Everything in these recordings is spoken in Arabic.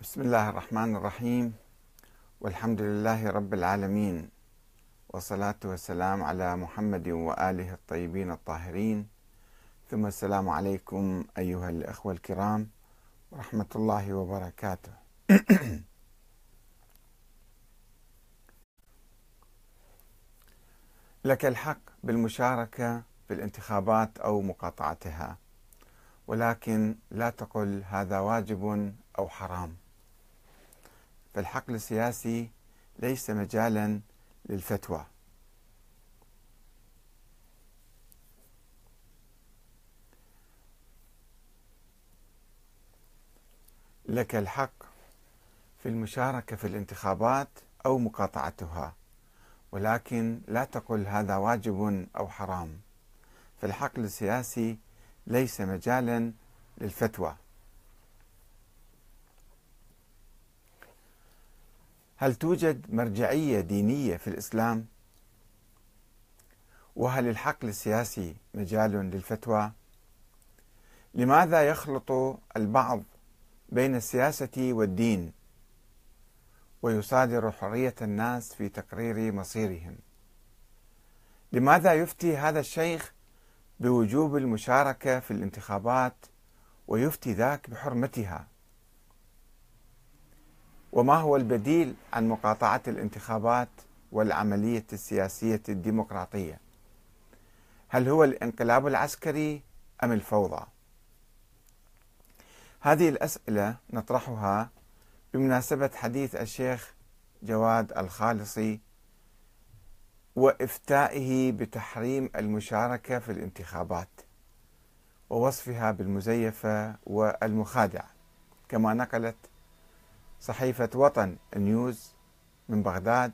بسم الله الرحمن الرحيم. والحمد لله رب العالمين. والصلاة والسلام على محمد وآله الطيبين الطاهرين. ثم السلام عليكم أيها الأخوة الكرام ورحمة الله وبركاته. لك الحق بالمشاركة في الانتخابات أو مقاطعتها ولكن لا تقل هذا واجب أو حرام. فالحقل السياسي ليس مجالا للفتوى. لك الحق في المشاركة في الانتخابات أو مقاطعتها ولكن لا تقل هذا واجب أو حرام. فالحقل السياسي ليس مجالا للفتوى. هل توجد مرجعية دينية في الإسلام؟ وهل الحقل السياسي مجال للفتوى؟ لماذا يخلط البعض بين السياسة والدين ويصادر حرية الناس في تقرير مصيرهم؟ لماذا يفتي هذا الشيخ بوجوب المشاركة في الانتخابات ويفتي ذاك بحرمتها؟ وما هو البديل عن مقاطعة الانتخابات والعملية السياسية الديمقراطية؟ هل هو الانقلاب العسكري أم الفوضى؟ هذه الأسئلة نطرحها بمناسبة حديث الشيخ جواد الخالصي وإفتائه بتحريم المشاركة في الانتخابات ووصفها بالمزيفة والمخادعة كما نقلت صحيفة وطن نيوز من بغداد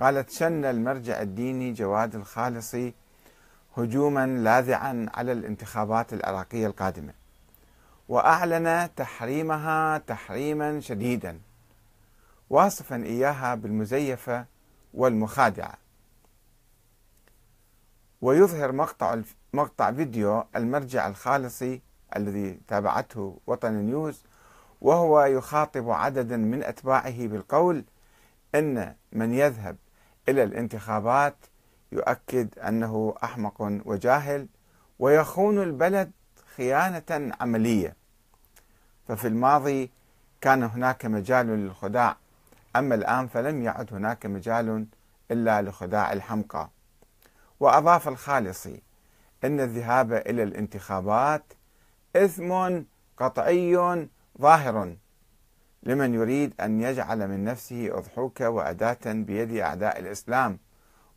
قالت شن المرجع الديني جواد الخالصي هجوما لاذعا على الانتخابات العراقية القادمة وأعلن تحريمها تحريما شديدا واصفا إياها بالمزيفة والمخادعة. ويظهر مقطع مقطع فيديو المرجع الخالصي الذي تابعته وطن نيوز وهو يخاطب عددا من أتباعه بالقول إن من يذهب إلى الانتخابات يؤكد أنه أحمق وجاهل ويخون البلد خيانة عملية. ففي الماضي كان هناك مجال للخداع أما الآن فلم يعد هناك مجال إلا لخداع الحمقى. وأضاف الخالصي إن الذهاب إلى الانتخابات إثم قطعي ظاهر لمن يريد أن يجعل من نفسه اضحوكه وأداة بيد أعداء الإسلام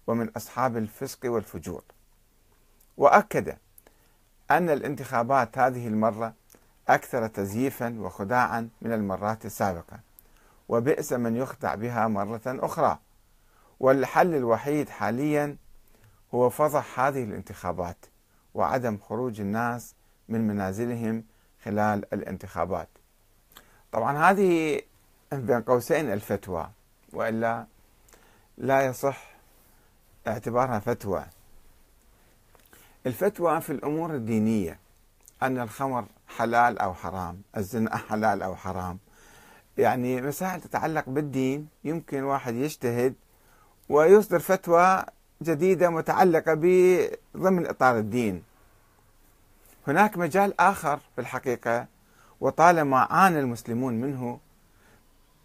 ومن أصحاب الفسق والفجور. وأكد أن الانتخابات هذه المرة أكثر تزييفا وخداعا من المرات السابقة. وبئس من يخدع بها مرة أخرى. والحل الوحيد حاليا هو فضح هذه الانتخابات وعدم خروج الناس من منازلهم خلال الانتخابات. طبعا هذه بين قوسين الفتوى وإلا لا يصح اعتبارها فتوى. الفتوى في الأمور الدينية أن الخمر حلال أو حرام الزنا حلال أو حرام. يعني مسائل تتعلق بالدين يمكن واحد يجتهد ويصدر فتوى جديدة متعلقة ضمن إطار الدين. هناك مجال آخر في الحقيقة وطالما عانى المسلمون منه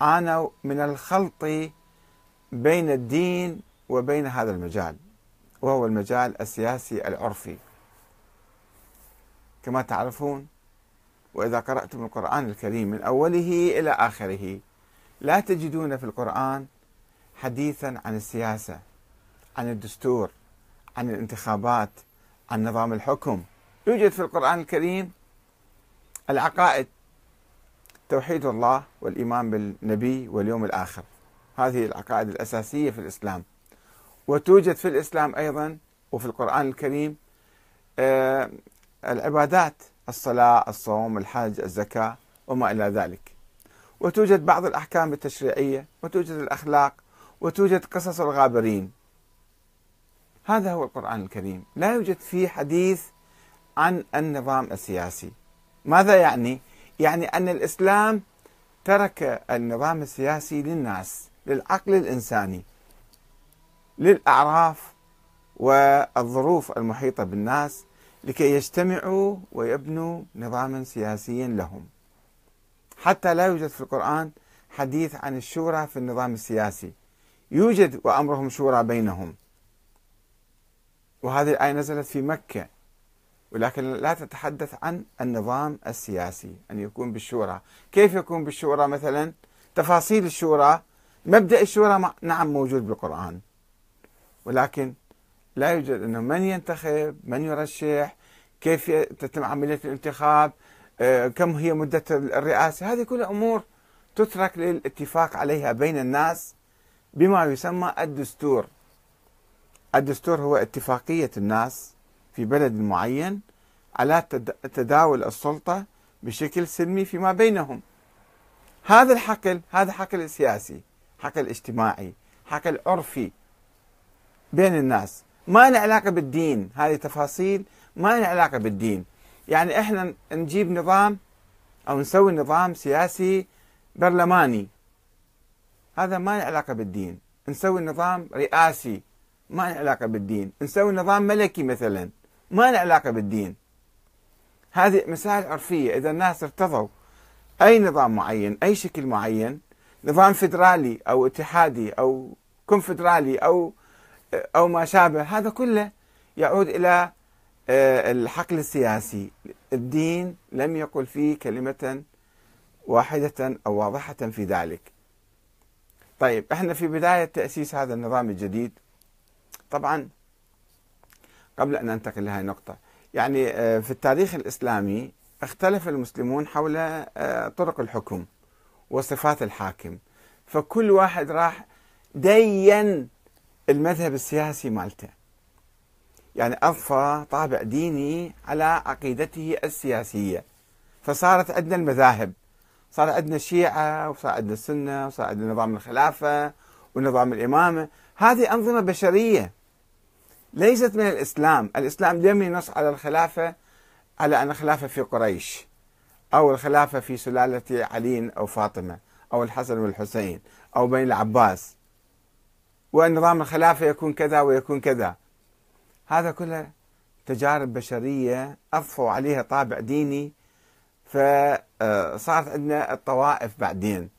عانوا من الخلط بين الدين وبين هذا المجال وهو المجال السياسي العرفي. كما تعرفون وإذا قراتم القرآن الكريم من أوله إلى آخره لا تجدون في القرآن حديثا عن السياسة عن الدستور عن الانتخابات عن نظام الحكم. يوجد في القرآن الكريم العقائد. توحيد الله والإيمان بالنبي واليوم الآخر. هذه العقائد الأساسية في الإسلام. وتوجد في الإسلام أيضا وفي القرآن الكريم آه، العبادات الصلاة الصوم الحج الزكاة وما إلى ذلك. وتوجد بعض الأحكام التشريعية وتوجد الأخلاق وتوجد قصص الغابرين. هذا هو القرآن الكريم. لا يوجد فيه حديث عن النظام السياسي. ماذا يعني؟ يعني أن الإسلام ترك النظام السياسي للناس للعقل الإنساني للأعراف والظروف المحيطة بالناس لكي يجتمعوا ويبنوا نظاما سياسيا لهم. حتى لا يوجد في القرآن حديث عن الشورى في النظام السياسي. يوجد وأمرهم شورى بينهم. وهذه الآية نزلت في مكة. ولكن لا تتحدث عن النظام السياسي أن يكون بالشورى. كيف يكون بالشورى مثلا؟ تفاصيل الشورى مبدأ الشورى نعم موجود بالقرآن. ولكن لا يوجد أنه من ينتخب من يرشح كيف تتم عملية الانتخاب آه، كم هي مدة الرئاسة. هذه كلها أمور تترك للاتفاق عليها بين الناس بما يسمى الدستور. الدستور هو اتفاقية الناس. في بلد معين على تداول السلطة بشكل سلمي فيما بينهم. هذا الحقل هذا حقل سياسي حقل اجتماعي حقل عرفي بين الناس. ما له علاقة بالدين هذه تفاصيل ما له علاقة بالدين. يعني إحنا نجيب نظام أو نسوي نظام سياسي برلماني. هذا ما له علاقة بالدين. نسوي نظام رئاسي ما له علاقة بالدين. نسوي نظام ملكي مثلا. ما له علاقة بالدين. هذه مسائل عرفية. إذا الناس ارتضوا أي نظام معين أي شكل معين نظام فدرالي أو اتحادي أو كونفدرالي أو أو ما شابه هذا كله يعود إلى آه، الحقل السياسي. الدين لم يقل فيه كلمة واحدة أو واضحة في ذلك. طيب إحنا في بداية تأسيس هذا النظام الجديد. طبعا قبل أن ننتقل لهذه النقطة. يعني آه، في التاريخ الإسلامي اختلف المسلمون حول آه، طرق الحكم وصفات الحاكم. فكل واحد راح دين المذهب السياسي مالته. يعني أضفى طابع ديني على عقيدته السياسية. فصارت عندنا المذاهب. صار عندنا الشيعة وصار عندنا السنة وصار عندنا نظام الخلافة ونظام الإمامة. هذه أنظمة بشرية. ليست من الإسلام. الإسلام لم ينص على الخلافة على أن الخلافة في قريش أو الخلافة في سلالة علي أو فاطمة أو الحسن والحسين أو بين العباس. وأن نظام الخلافة يكون كذا ويكون كذا. هذا كله تجارب بشرية أضفوا عليها طابع ديني. فصارت عندنا الطوائف بعدين.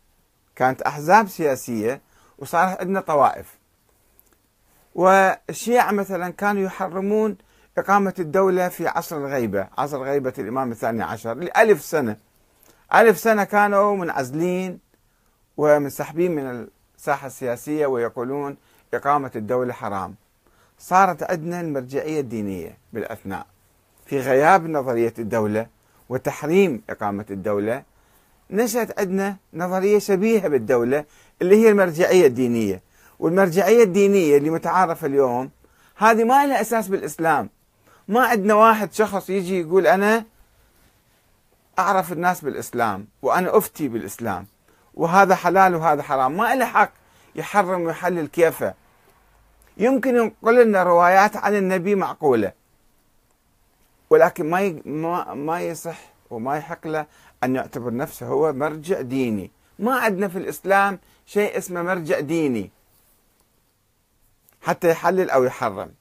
كانت أحزاب سياسية وصارت عندنا طوائف. والشيعة مثلا كانوا يحرمون إقامة الدولة في عصر الغيبة عصر غيبة الإمام الثاني عشر لألف سنة. ألف سنة كانوا منعزلين ومنسحبين من الساحة السياسية ويقولون إقامة الدولة حرام. صارت عندنا المرجعية الدينية بالأثناء. في غياب نظرية الدولة وتحريم إقامة الدولة نشأت عندنا نظرية شبيهة بالدولة اللي هي المرجعية الدينية. والمرجعية الدينية اللي متعارفة اليوم هذه ما لها أساس بالإسلام. ما عندنا واحد شخص يجي يقول أنا أعرف الناس بالإسلام وأنا أفتي بالإسلام وهذا حلال وهذا حرام. ما له حق يحرم ويحلل كيفه. يمكن ينقل لنا روايات عن النبي معقولة ولكن ما ما ما يصح وما يحق له أن يعتبر نفسه هو مرجع ديني. ما عندنا في الإسلام شيء اسمه مرجع ديني. حتى يحلل أو يحرم.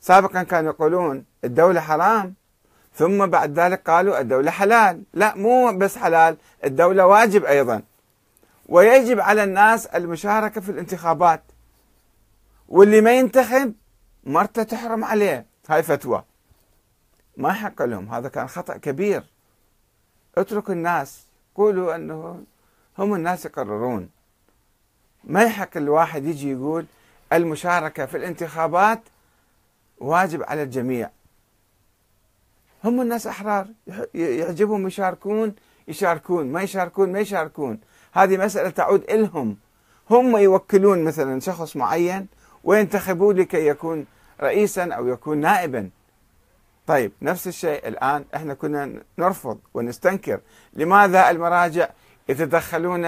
سابقا كانوا يقولون الدولة حرام ثم بعد ذلك قالوا الدولة حلال. لا مو بس حلال الدولة واجب أيضا. ويجب على الناس المشاركة في الانتخابات. واللي ما ينتخب مرته تحرم عليه. هاي فتوى. ما يحق لهم. هذا كان خطأ كبير. اتركوا الناس. قولوا أنه هم الناس يقررون. ما يحق الواحد يجي يقول المشاركة في الانتخابات واجب على الجميع. هم الناس أحرار. يعجبهم يشاركون يشاركون. ما يشاركون ما يشاركون. هذه مسألة تعود إلهم. هم يوكلون مثلا شخص معين وينتخبوه لكي يكون رئيسا أو يكون نائبا. طيب نفس الشيء الآن إحنا كنا نرفض ونستنكر. لماذا المراجع يتدخلون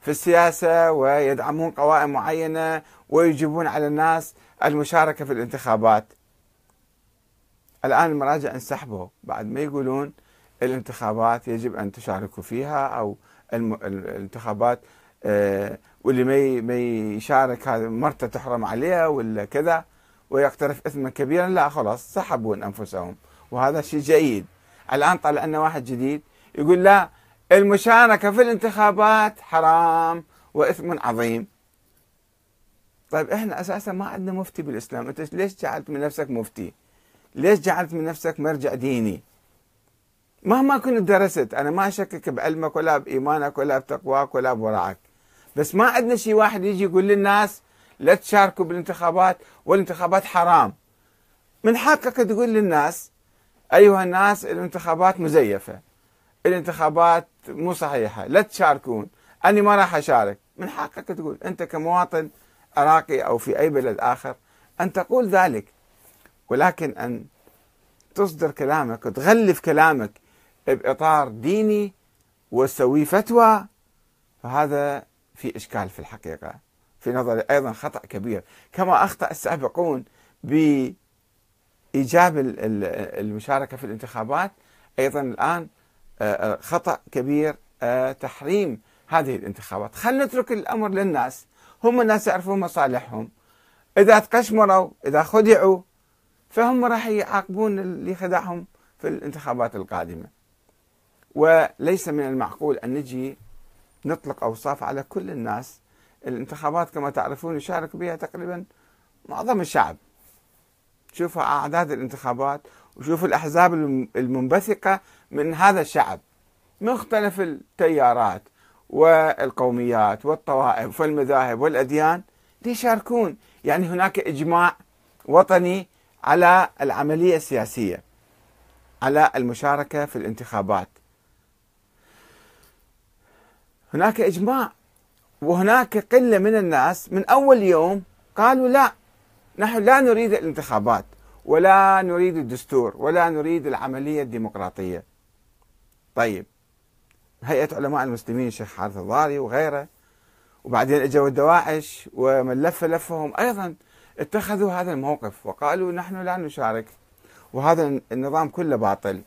في السياسة ويدعمون قوائم معينة ويجيبون على الناس المشاركة في الانتخابات. الآن المراجع انسحبوا. بعد ما يقولون الانتخابات يجب أن تشاركوا فيها أو الانتخابات آه، واللي ما يشارك هذا مرته تحرم عليها ولا كذا ويقترف إثما كبيرا لا خلاص سحبوا أنفسهم. وهذا شيء جيد. الآن طلع لنا واحد جديد يقول لا المشاركة في الانتخابات حرام وإثم عظيم. طيب إحنا أساسا ما عندنا مفتي بالإسلام. أنت ليش جعلت من نفسك مفتي؟ ليش جعلت من نفسك مرجع ديني؟ مهما كنت درست أنا ما أشكك بعلمك ولا بإيمانك ولا بتقواك ولا بورعك بس ما عندنا شيء واحد يجي يقول للناس لا تشاركوا بالانتخابات والانتخابات حرام. من حقك تقول للناس أيها الناس الانتخابات مزيفة الانتخابات مو صحيحة لا تشاركون أني ما راح أشارك. من حقك تقول. أنت كمواطن عراقي أو في أي بلد آخر أن تقول ذلك. ولكن أن تصدر كلامك وتغلف كلامك بإطار ديني وتسوي فتوى فهذا في إشكال في الحقيقة. في نظري أيضا خطأ كبير. كما أخطأ السابقون بإيجاب المشاركة في الانتخابات أيضا الآن آه، آه، خطأ كبير آه، تحريم هذه الانتخابات. خلينا نترك الأمر للناس. هم الناس يعرفون مصالحهم. إذا تقشمروا إذا خدعوا فهم راح يعاقبون اللي خدعهم في الانتخابات القادمة. وليس من المعقول أن نجي نطلق أوصاف على كل الناس. الانتخابات كما تعرفون يشارك بها تقريبا معظم الشعب. شوفوا أعداد الانتخابات وشوفوا الأحزاب المنبثقة من هذا الشعب. مختلف التيارات. والقوميات والطوائف والمذاهب والأديان يشاركون يعني هناك إجماع وطني على العملية السياسية على المشاركة في الانتخابات. هناك إجماع وهناك قلة من الناس من أول يوم قالوا لا نحن لا نريد الانتخابات ولا نريد الدستور ولا نريد العملية الديمقراطية. طيب هيئة علماء المسلمين الشيخ حارث الضاري وغيره. وبعدين اجوا الدواعش ومن لف لفهم أيضا اتخذوا هذا الموقف وقالوا نحن لا نشارك. وهذا النظام كله باطل.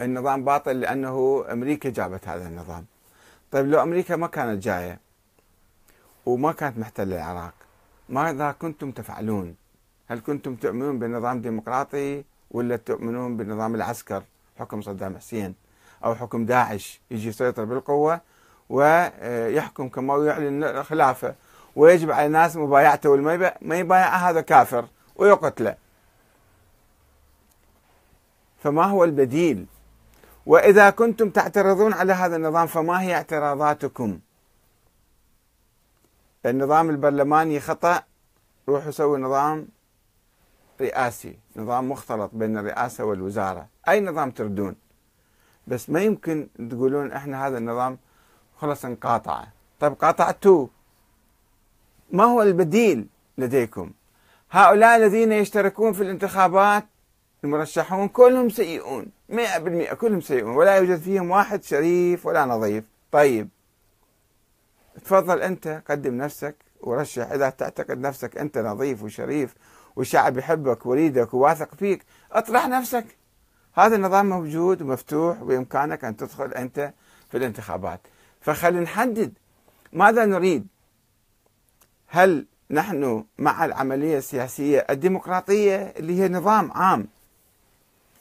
النظام باطل لأنه أمريكا جابت هذا النظام. طيب لو أمريكا ما كانت جاية وما كانت محتلة العراق ماذا كنتم تفعلون؟ هل كنتم تؤمنون بالنظام الديمقراطي ولا تؤمنون بالنظام العسكر؟ حكم صدام حسين. أو حكم داعش يجي يسيطر بالقوة ويحكم كما يعلن الخلافه ويجب على الناس مبايعته والما ما يبايع هذا كافر ويقتله. فما هو البديل؟ وإذا كنتم تعترضون على هذا النظام فما هي اعتراضاتكم؟ النظام البرلماني خطأ روحوا سووا نظام رئاسي نظام مختلط بين الرئاسة والوزارة. أي نظام تردون؟ بس ما يمكن تقولون إحنا هذا النظام خلص انقاطع طيب قاطعتوه ما هو البديل لديكم؟ هؤلاء الذين يشتركون في الانتخابات المرشحون كلهم سيئون مئة بالمئة كلهم سيئون ولا يوجد فيهم واحد شريف ولا نظيف. طيب تفضل أنت قدم نفسك ورشح. إذا تعتقد نفسك أنت نظيف وشريف والشعب يحبك ويريدك وواثق فيك اطرح نفسك. هذا النظام موجود ومفتوح وبإمكانك أن تدخل أنت في الانتخابات. فخلينا نحدد ماذا نريد. هل نحن مع العملية السياسية الديمقراطية اللي هي نظام عام؟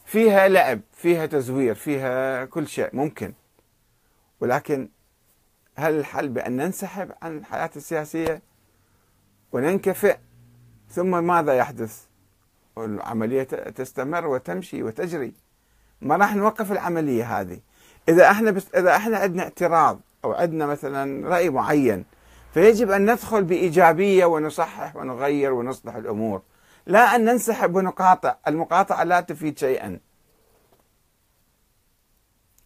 فيها لعب فيها تزوير فيها كل شيء ممكن. ولكن هل الحل بأن ننسحب عن الحياة السياسية وننكفئ؟ ثم ماذا يحدث؟ العملية تستمر وتمشي وتجري. ما راح نوقف العملية هذه. إذا إحنا بس إذا إحنا عندنا اعتراض أو عندنا مثلا رأي معين فيجب أن ندخل بإيجابية ونصحح ونغير ونصلح الأمور. لا أن ننسحب ونقاطع. المقاطعة لا تفيد شيئا.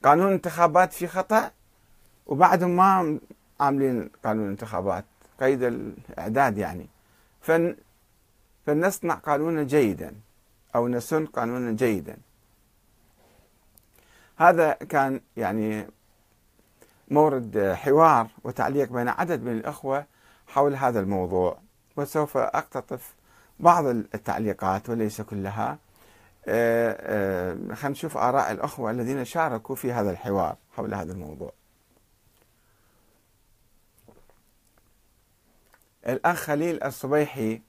قانون الانتخابات في خطأ وبعدهم ما عاملين قانون الانتخابات قيد الإعداد يعني. فن فلنصنع قانونا جيدا أو نسن قانونا جيدا. هذا كان يعني مورد حوار وتعليق بين عدد من الأخوة حول هذا الموضوع وسوف أقتطف بعض التعليقات وليس كلها. آه، آه، خلينا نشوف آراء الأخوة الذين شاركوا في هذا الحوار حول هذا الموضوع. الأخ خليل الصبيحي